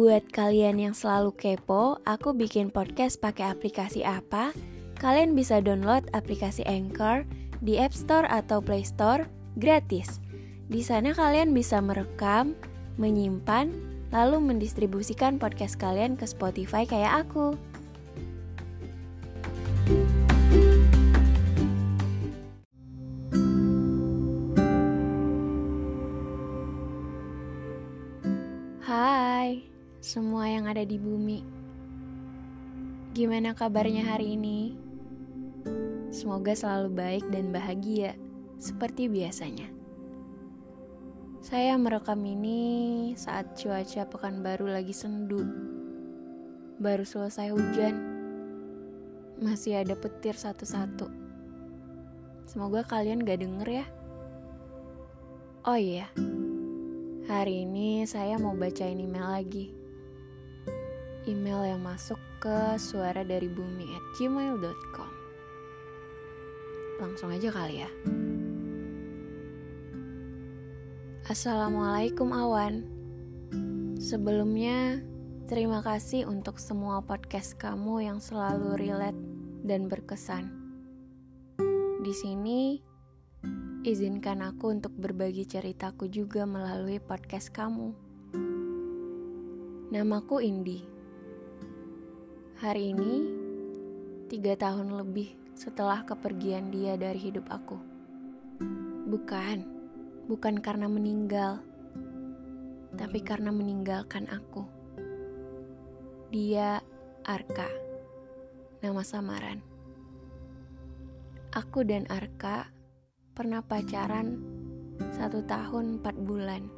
Buat kalian yang selalu kepo, aku bikin podcast pakai aplikasi apa? Kalian bisa download aplikasi Anchor di App Store atau Play Store gratis. Di sana kalian bisa merekam, menyimpan, lalu mendistribusikan podcast kalian ke Spotify kayak aku. Semua yang ada di bumi. Gimana kabarnya hari ini? Semoga selalu baik dan bahagia, seperti biasanya. Saya merekam ini saat cuaca Pekanbaru lagi sendu. Baru selesai hujan. Masih ada petir satu-satu. Semoga kalian gak denger ya. Oh iya, hari ini saya mau bacain email lagi. Email yang masuk ke suara dari bumi at gmail.com. Langsung aja kali ya. Assalamualaikum Awan. Sebelumnya, terima kasih untuk semua podcast kamu yang selalu relate dan berkesan. Di sini, izinkan aku untuk berbagi ceritaku juga melalui podcast kamu. Namaku Indi. Hari ini, tiga tahun lebih setelah kepergian dia dari hidup aku. Bukan, bukan karena meninggal, tapi karena meninggalkan aku. Dia Arka, nama samaran. Aku dan Arka pernah pacaran satu tahun empat bulan.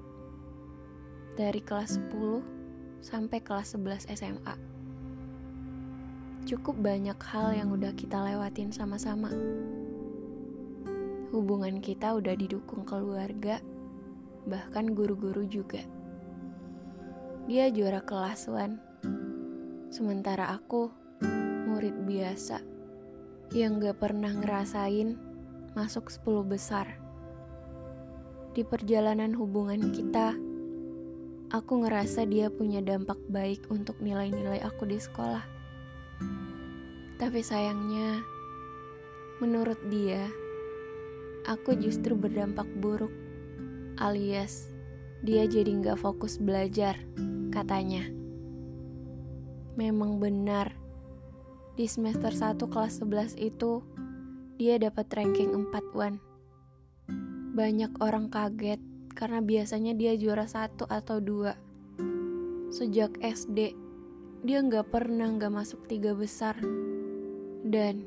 Dari kelas 10 sampai kelas 11 SMA. Cukup banyak hal yang udah kita lewatin sama-sama. Hubungan kita udah didukung keluarga, bahkan guru-guru juga. Dia juara kelas Wan, sementara aku murid biasa yang gak pernah ngerasain masuk 10 besar. Di perjalanan hubungan kita, aku ngerasa dia punya dampak baik untuk nilai-nilai aku di sekolah. Tapi sayangnya, menurut dia, aku justru berdampak buruk, alias dia jadi nggak fokus belajar, katanya. Memang benar, di semester 1 kelas 11 itu, dia dapat ranking 4 Wan. Banyak orang kaget karena biasanya dia juara satu atau dua. Sejak SD, dia nggak pernah nggak masuk tiga besar. Dan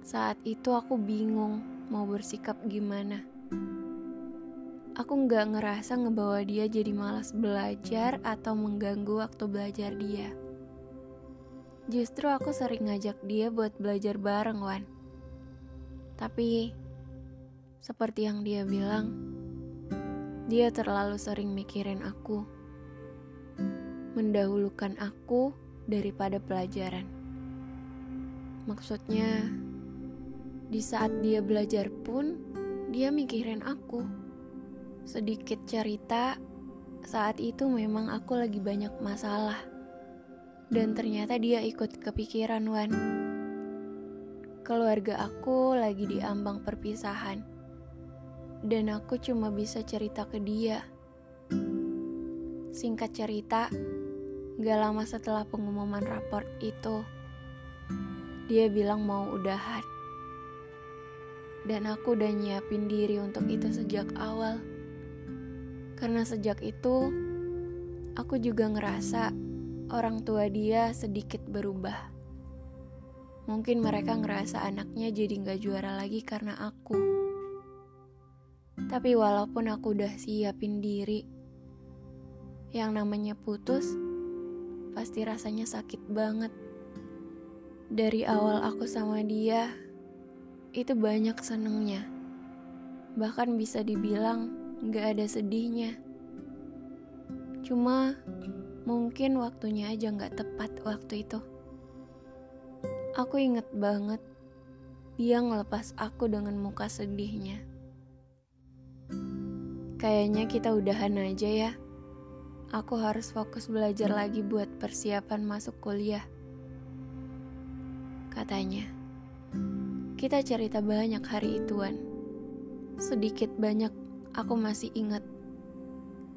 saat itu aku bingung mau bersikap gimana. Aku nggak ngerasa ngebawa dia jadi malas belajar atau mengganggu waktu belajar dia. Justru aku sering ngajak dia buat belajar bareng, Wan. Tapi, seperti yang dia bilang, dia terlalu sering mikirin aku, mendahulukan aku daripada pelajaran. Maksudnya, di saat dia belajar pun, dia mikirin aku. Sedikit cerita, saat itu memang aku lagi banyak masalah. Dan ternyata dia ikut kepikiran, Wan keluarga aku lagi di ambang perpisahan. Dan aku cuma bisa cerita ke dia. Singkat cerita, gak lama setelah pengumuman raport itu, dia bilang mau udahan. Dan aku udah nyiapin diri untuk itu sejak awal. Karena sejak itu, aku juga ngerasa orang tua dia sedikit berubah. Mungkin mereka ngerasa anaknya jadi gak juara lagi karena aku. Tapi walaupun aku udah siapin diri, yang namanya putus pasti rasanya sakit banget. Dari awal aku sama dia, itu banyak senengnya. Bahkan bisa dibilang gak ada sedihnya. Cuma mungkin waktunya aja gak tepat waktu itu. Aku inget banget dia ngelepas aku dengan muka sedihnya. Kayaknya kita udahan aja ya. Aku harus fokus belajar lagi buat persiapan masuk kuliah. Katanya, kita cerita banyak hari ituan. Sedikit banyak aku masih ingat.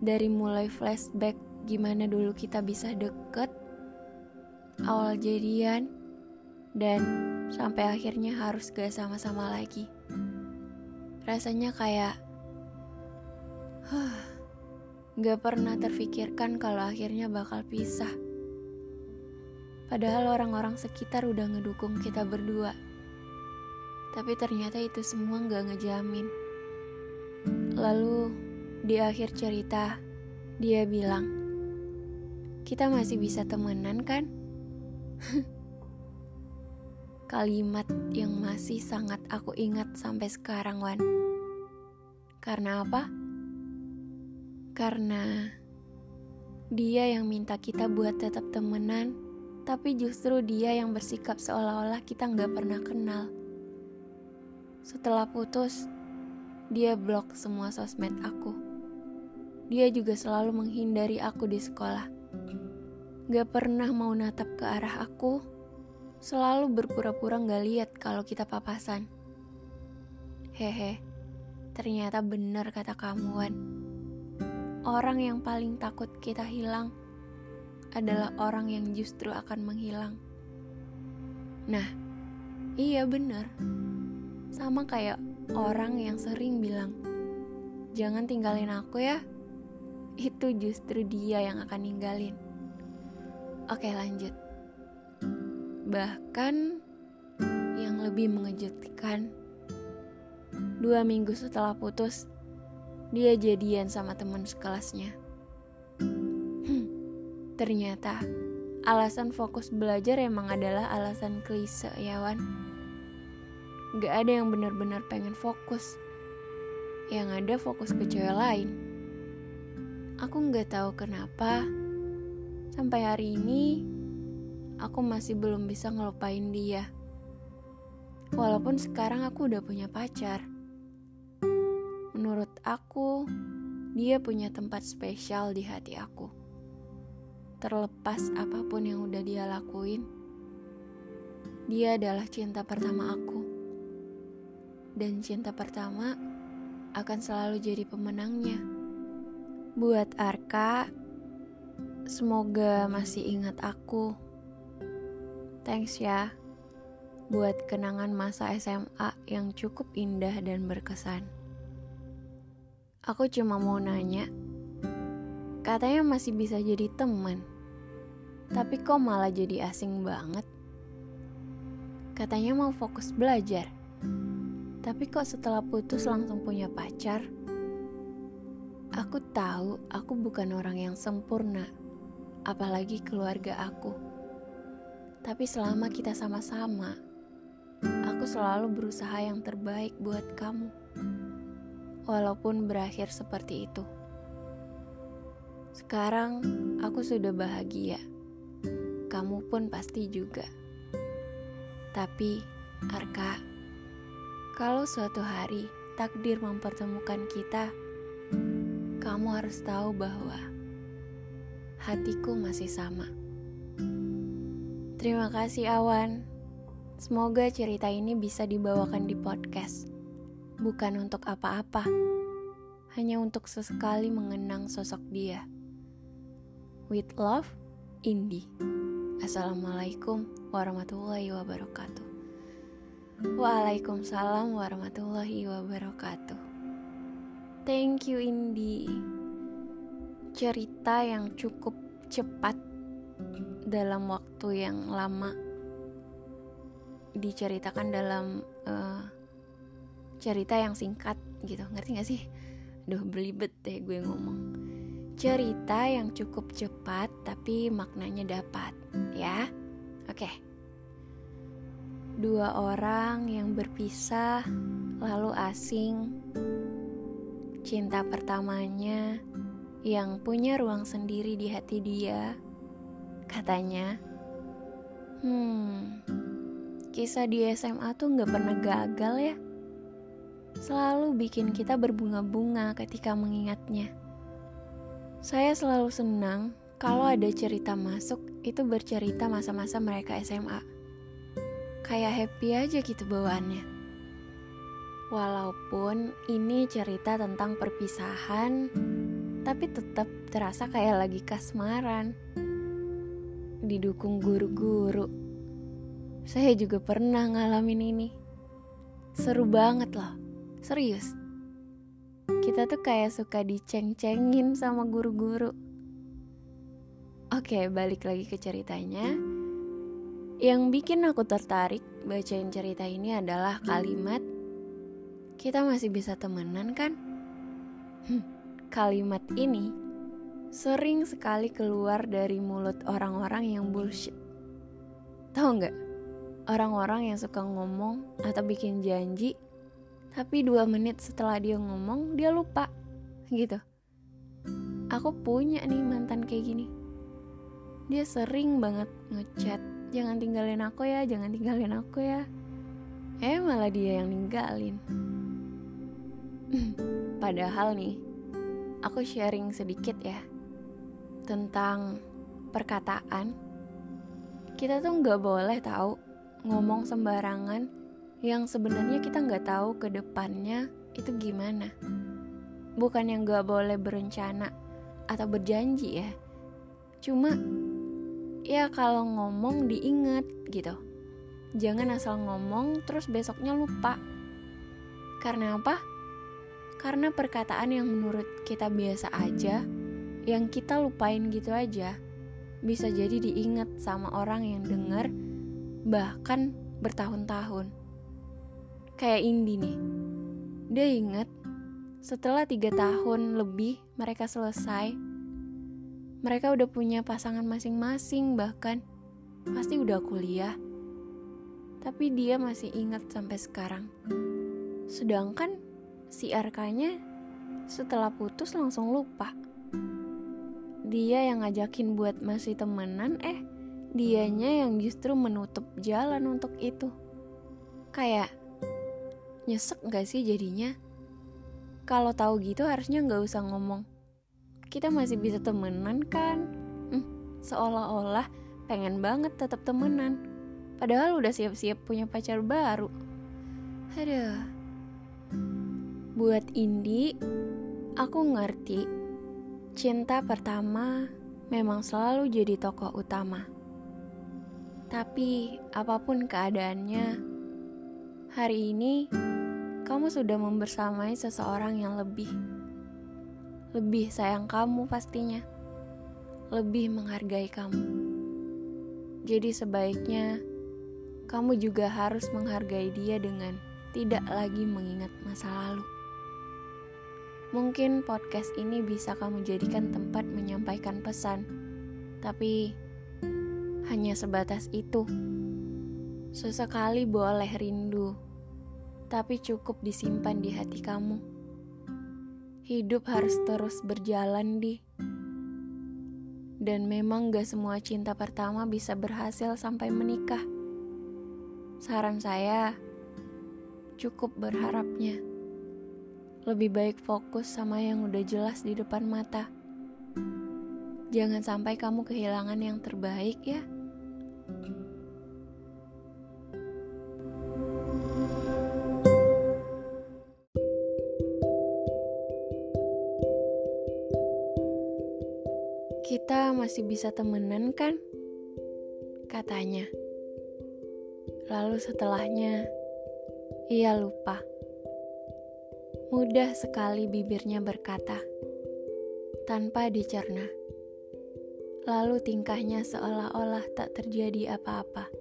Dari mulai flashback gimana dulu kita bisa deket, awal jadian, dan sampai akhirnya harus gak sama-sama lagi. Rasanya kayak Huh, gak pernah terfikirkan kalau akhirnya bakal pisah. Padahal orang-orang sekitar udah ngedukung kita berdua. Tapi ternyata itu semua gak ngejamin. Lalu di akhir cerita, dia bilang, kita masih bisa temenan kan? Kalimat yang masih sangat aku ingat sampai sekarang, Wan. Karena apa? Karena dia yang minta kita buat tetap temenan, tapi justru dia yang bersikap seolah-olah kita nggak pernah kenal. Setelah putus, dia blok semua sosmed aku. Dia juga selalu menghindari aku di sekolah. Gak pernah mau natap ke arah aku, selalu berpura-pura gak lihat kalau kita papasan. Hehe, ternyata benar kata kamuan orang yang paling takut kita hilang adalah orang yang justru akan menghilang. Nah, iya benar. Sama kayak orang yang sering bilang, "Jangan tinggalin aku ya." Itu justru dia yang akan ninggalin. Oke, lanjut. Bahkan yang lebih mengejutkan, dua minggu setelah putus, dia jadian sama teman sekelasnya. Hmm, ternyata alasan fokus belajar emang adalah alasan klise ya Wan. Gak ada yang benar-benar pengen fokus. Yang ada fokus ke cewek lain. Aku gak tahu kenapa sampai hari ini aku masih belum bisa ngelupain dia. Walaupun sekarang aku udah punya pacar. Menurut aku, dia punya tempat spesial di hati aku. Terlepas apa pun yang udah dia lakuin, dia adalah cinta pertama aku. Dan cinta pertama akan selalu jadi pemenangnya. Buat Arka, semoga masih ingat aku. Thanks ya buat kenangan masa SMA yang cukup indah dan berkesan. Aku cuma mau nanya, katanya masih bisa jadi teman, tapi kok malah jadi asing banget? Katanya mau fokus belajar, tapi kok setelah putus langsung punya pacar? Aku tahu aku bukan orang yang sempurna, apalagi keluarga aku. Tapi selama kita sama-sama, aku selalu berusaha yang terbaik buat kamu walaupun berakhir seperti itu. Sekarang aku sudah bahagia, kamu pun pasti juga. Tapi, Arka, kalau suatu hari takdir mempertemukan kita, kamu harus tahu bahwa hatiku masih sama. Terima kasih, Awan. Semoga cerita ini bisa dibawakan di podcast bukan untuk apa-apa, hanya untuk sesekali mengenang sosok dia. With love, Indi. Assalamualaikum warahmatullahi wabarakatuh. Waalaikumsalam warahmatullahi wabarakatuh. Thank you Indi. Cerita yang cukup cepat dalam waktu yang lama diceritakan dalam uh, cerita yang singkat gitu. Ngerti gak sih? Duh belibet deh gue ngomong. Cerita yang cukup cepat tapi maknanya dapat ya? Oke. Dua orang yang berpisah lalu asing. Cinta pertamanya yang punya ruang sendiri di hati dia. Katanya Hmm, kisah di SMA tuh gak pernah gagal ya selalu bikin kita berbunga-bunga ketika mengingatnya. Saya selalu senang kalau ada cerita masuk itu bercerita masa-masa mereka SMA. Kayak happy aja gitu bawaannya. Walaupun ini cerita tentang perpisahan, tapi tetap terasa kayak lagi kasmaran. Didukung guru-guru. Saya juga pernah ngalamin ini. Seru banget loh, serius kita tuh kayak suka diceng-cengin sama guru-guru. Oke, balik lagi ke ceritanya. Yang bikin aku tertarik bacain cerita ini adalah kalimat kita masih bisa temenan kan? Hm, kalimat ini sering sekali keluar dari mulut orang-orang yang bullshit. Tahu nggak? Orang-orang yang suka ngomong atau bikin janji tapi dua menit setelah dia ngomong dia lupa. Gitu. Aku punya nih mantan kayak gini. Dia sering banget ngechat jangan tinggalin aku ya jangan tinggalin aku ya. Eh malah dia yang ninggalin. Padahal nih aku sharing sedikit ya tentang perkataan. Kita tuh nggak boleh tahu ngomong sembarangan yang sebenarnya kita nggak tahu ke depannya itu gimana. Bukan yang nggak boleh berencana atau berjanji ya. Cuma ya kalau ngomong diingat gitu. Jangan asal ngomong terus besoknya lupa. Karena apa? Karena perkataan yang menurut kita biasa aja, yang kita lupain gitu aja, bisa jadi diingat sama orang yang dengar bahkan bertahun-tahun kayak Indi nih. Dia inget setelah tiga tahun lebih mereka selesai, mereka udah punya pasangan masing-masing bahkan pasti udah kuliah. Tapi dia masih ingat sampai sekarang. Sedangkan si RK-nya setelah putus langsung lupa. Dia yang ngajakin buat masih temenan, eh dianya yang justru menutup jalan untuk itu. Kayak Nyesek gak sih jadinya? Kalau tahu gitu harusnya nggak usah ngomong. Kita masih bisa temenan kan? Hmm, seolah-olah pengen banget tetap temenan. Padahal udah siap-siap punya pacar baru. Aduh. Buat Indi, aku ngerti. Cinta pertama memang selalu jadi tokoh utama. Tapi apa pun keadaannya, hari ini kamu sudah membersamai seseorang yang lebih, lebih sayang kamu pastinya, lebih menghargai kamu. Jadi, sebaiknya kamu juga harus menghargai dia dengan tidak lagi mengingat masa lalu. Mungkin podcast ini bisa kamu jadikan tempat menyampaikan pesan, tapi hanya sebatas itu. Sesekali boleh rindu tapi cukup disimpan di hati kamu. Hidup harus terus berjalan di. Dan memang gak semua cinta pertama bisa berhasil sampai menikah. Saran saya, cukup berharapnya. Lebih baik fokus sama yang udah jelas di depan mata. Jangan sampai kamu kehilangan yang terbaik ya. Kita masih bisa temenan kan? Katanya. Lalu setelahnya, ia lupa. Mudah sekali bibirnya berkata, tanpa dicerna. Lalu tingkahnya seolah-olah tak terjadi apa-apa.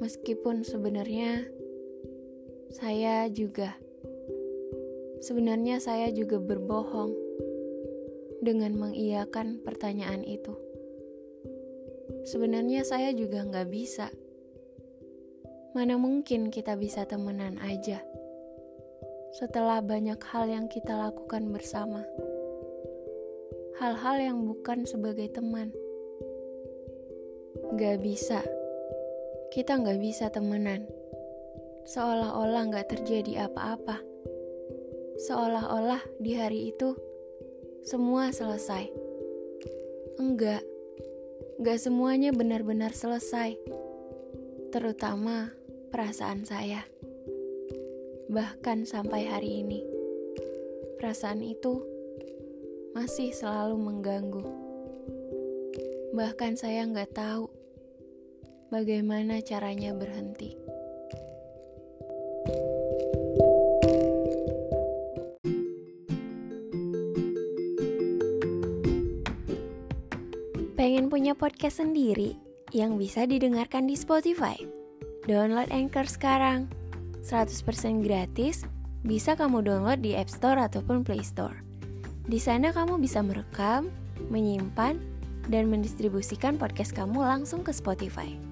Meskipun sebenarnya saya juga, sebenarnya saya juga berbohong dengan mengiyakan pertanyaan itu. Sebenarnya saya juga nggak bisa. Mana mungkin kita bisa temenan aja setelah banyak hal yang kita lakukan bersama. Hal-hal yang bukan sebagai teman. Gak bisa. Kita gak bisa temenan. Seolah-olah gak terjadi apa-apa. Seolah-olah di hari itu semua selesai. Enggak, enggak semuanya benar-benar selesai. Terutama perasaan saya. Bahkan sampai hari ini, perasaan itu masih selalu mengganggu. Bahkan saya nggak tahu bagaimana caranya berhenti. Pengen punya podcast sendiri yang bisa didengarkan di Spotify? Download Anchor sekarang. 100% gratis, bisa kamu download di App Store ataupun Play Store. Di sana kamu bisa merekam, menyimpan, dan mendistribusikan podcast kamu langsung ke Spotify.